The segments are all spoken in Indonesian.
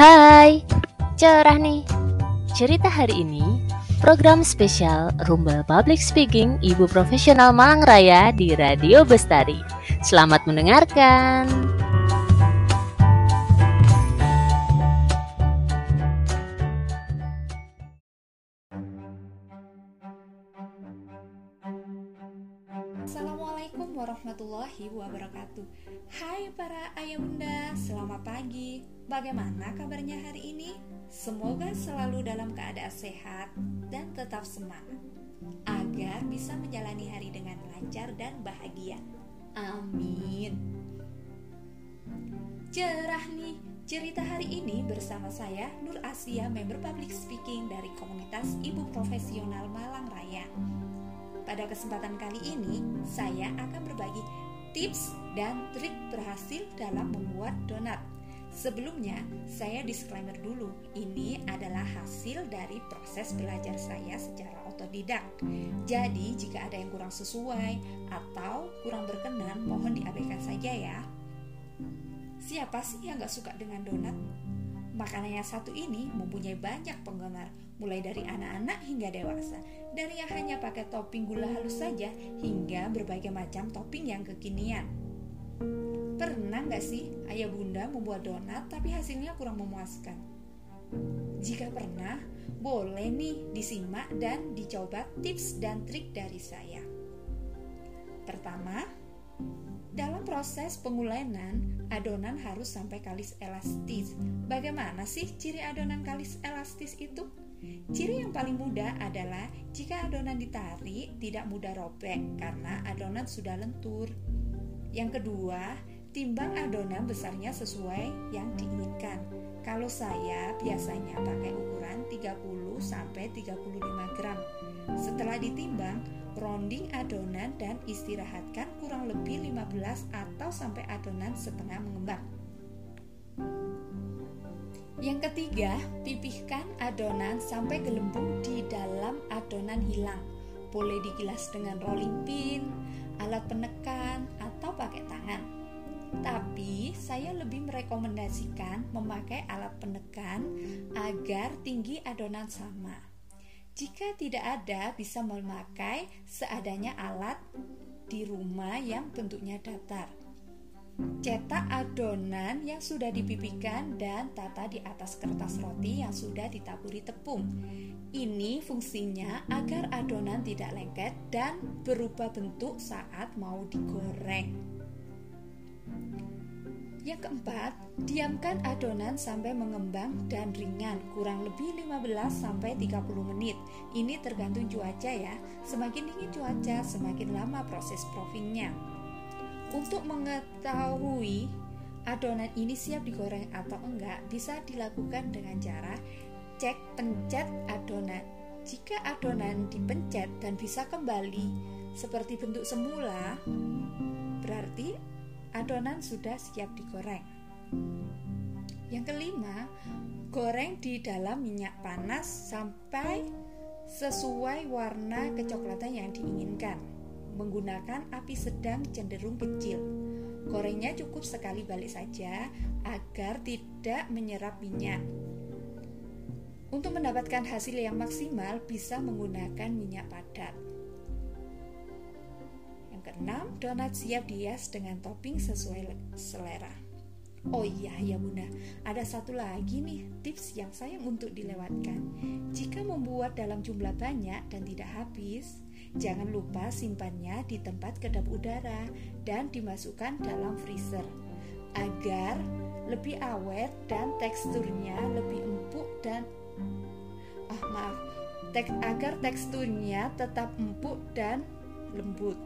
Hai, cerah nih. Cerita hari ini program spesial Rumble Public Speaking Ibu Profesional Malang Raya di Radio Bestari. Selamat mendengarkan. Assalamualaikum warahmatullahi wabarakatuh Hai para ayah bunda, selamat pagi Bagaimana kabarnya hari ini? Semoga selalu dalam keadaan sehat dan tetap semangat Agar bisa menjalani hari dengan lancar dan bahagia Amin Cerah nih, cerita hari ini bersama saya Nur Asia, member public speaking dari komunitas Ibu Profesional Malang Raya pada kesempatan kali ini, saya akan berbagi tips dan trik berhasil dalam membuat donat. Sebelumnya, saya disclaimer dulu. Ini adalah hasil dari proses belajar saya secara otodidak. Jadi, jika ada yang kurang sesuai atau kurang berkenan, mohon diabaikan saja ya. Siapa sih yang gak suka dengan donat? Makanan yang satu ini mempunyai banyak penggemar, mulai dari anak-anak hingga dewasa. Dari yang hanya pakai topping gula halus saja, hingga berbagai macam topping yang kekinian. Pernah nggak sih ayah bunda membuat donat tapi hasilnya kurang memuaskan? Jika pernah, boleh nih disimak dan dicoba tips dan trik dari saya. Pertama, dalam proses pengulainan, adonan harus sampai kalis elastis. Bagaimana sih ciri adonan kalis elastis itu? Ciri yang paling mudah adalah jika adonan ditarik tidak mudah robek karena adonan sudah lentur. Yang kedua, timbang adonan besarnya sesuai yang diinginkan. Kalau saya biasanya pakai ukuran 30 sampai 35 gram. Setelah ditimbang, rounding adonan dan istirahatkan kurang lebih 15 atau sampai adonan setengah mengembang. Yang ketiga, pipihkan adonan sampai gelembung di dalam adonan hilang. Boleh digilas dengan rolling pin, alat penekan, saya lebih merekomendasikan memakai alat penekan agar tinggi adonan sama. Jika tidak ada, bisa memakai seadanya alat di rumah yang bentuknya datar. Cetak adonan yang sudah dipipihkan dan tata di atas kertas roti yang sudah ditaburi tepung. Ini fungsinya agar adonan tidak lengket dan berubah bentuk saat mau digoreng. Yang keempat, diamkan adonan sampai mengembang dan ringan, kurang lebih 15 sampai 30 menit. Ini tergantung cuaca ya. Semakin dingin cuaca, semakin lama proses proofingnya. Untuk mengetahui adonan ini siap digoreng atau enggak, bisa dilakukan dengan cara cek pencet adonan. Jika adonan dipencet dan bisa kembali seperti bentuk semula, berarti adonan sudah siap digoreng. Yang kelima, goreng di dalam minyak panas sampai sesuai warna kecoklatan yang diinginkan menggunakan api sedang cenderung kecil. Gorengnya cukup sekali balik saja agar tidak menyerap minyak. Untuk mendapatkan hasil yang maksimal bisa menggunakan minyak padat. Yang keenam, donat siap dihias dengan topping sesuai selera. Oh iya ya bunda, ada satu lagi nih tips yang sayang untuk dilewatkan. Jika membuat dalam jumlah banyak dan tidak habis, Jangan lupa simpannya di tempat kedap udara dan dimasukkan dalam freezer agar lebih awet dan teksturnya lebih empuk dan ah maaf tek, agar teksturnya tetap empuk dan lembut.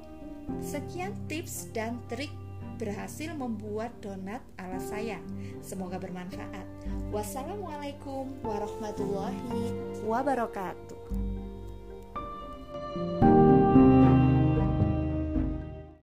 Sekian tips dan trik berhasil membuat donat ala saya. Semoga bermanfaat. Wassalamualaikum warahmatullahi wabarakatuh.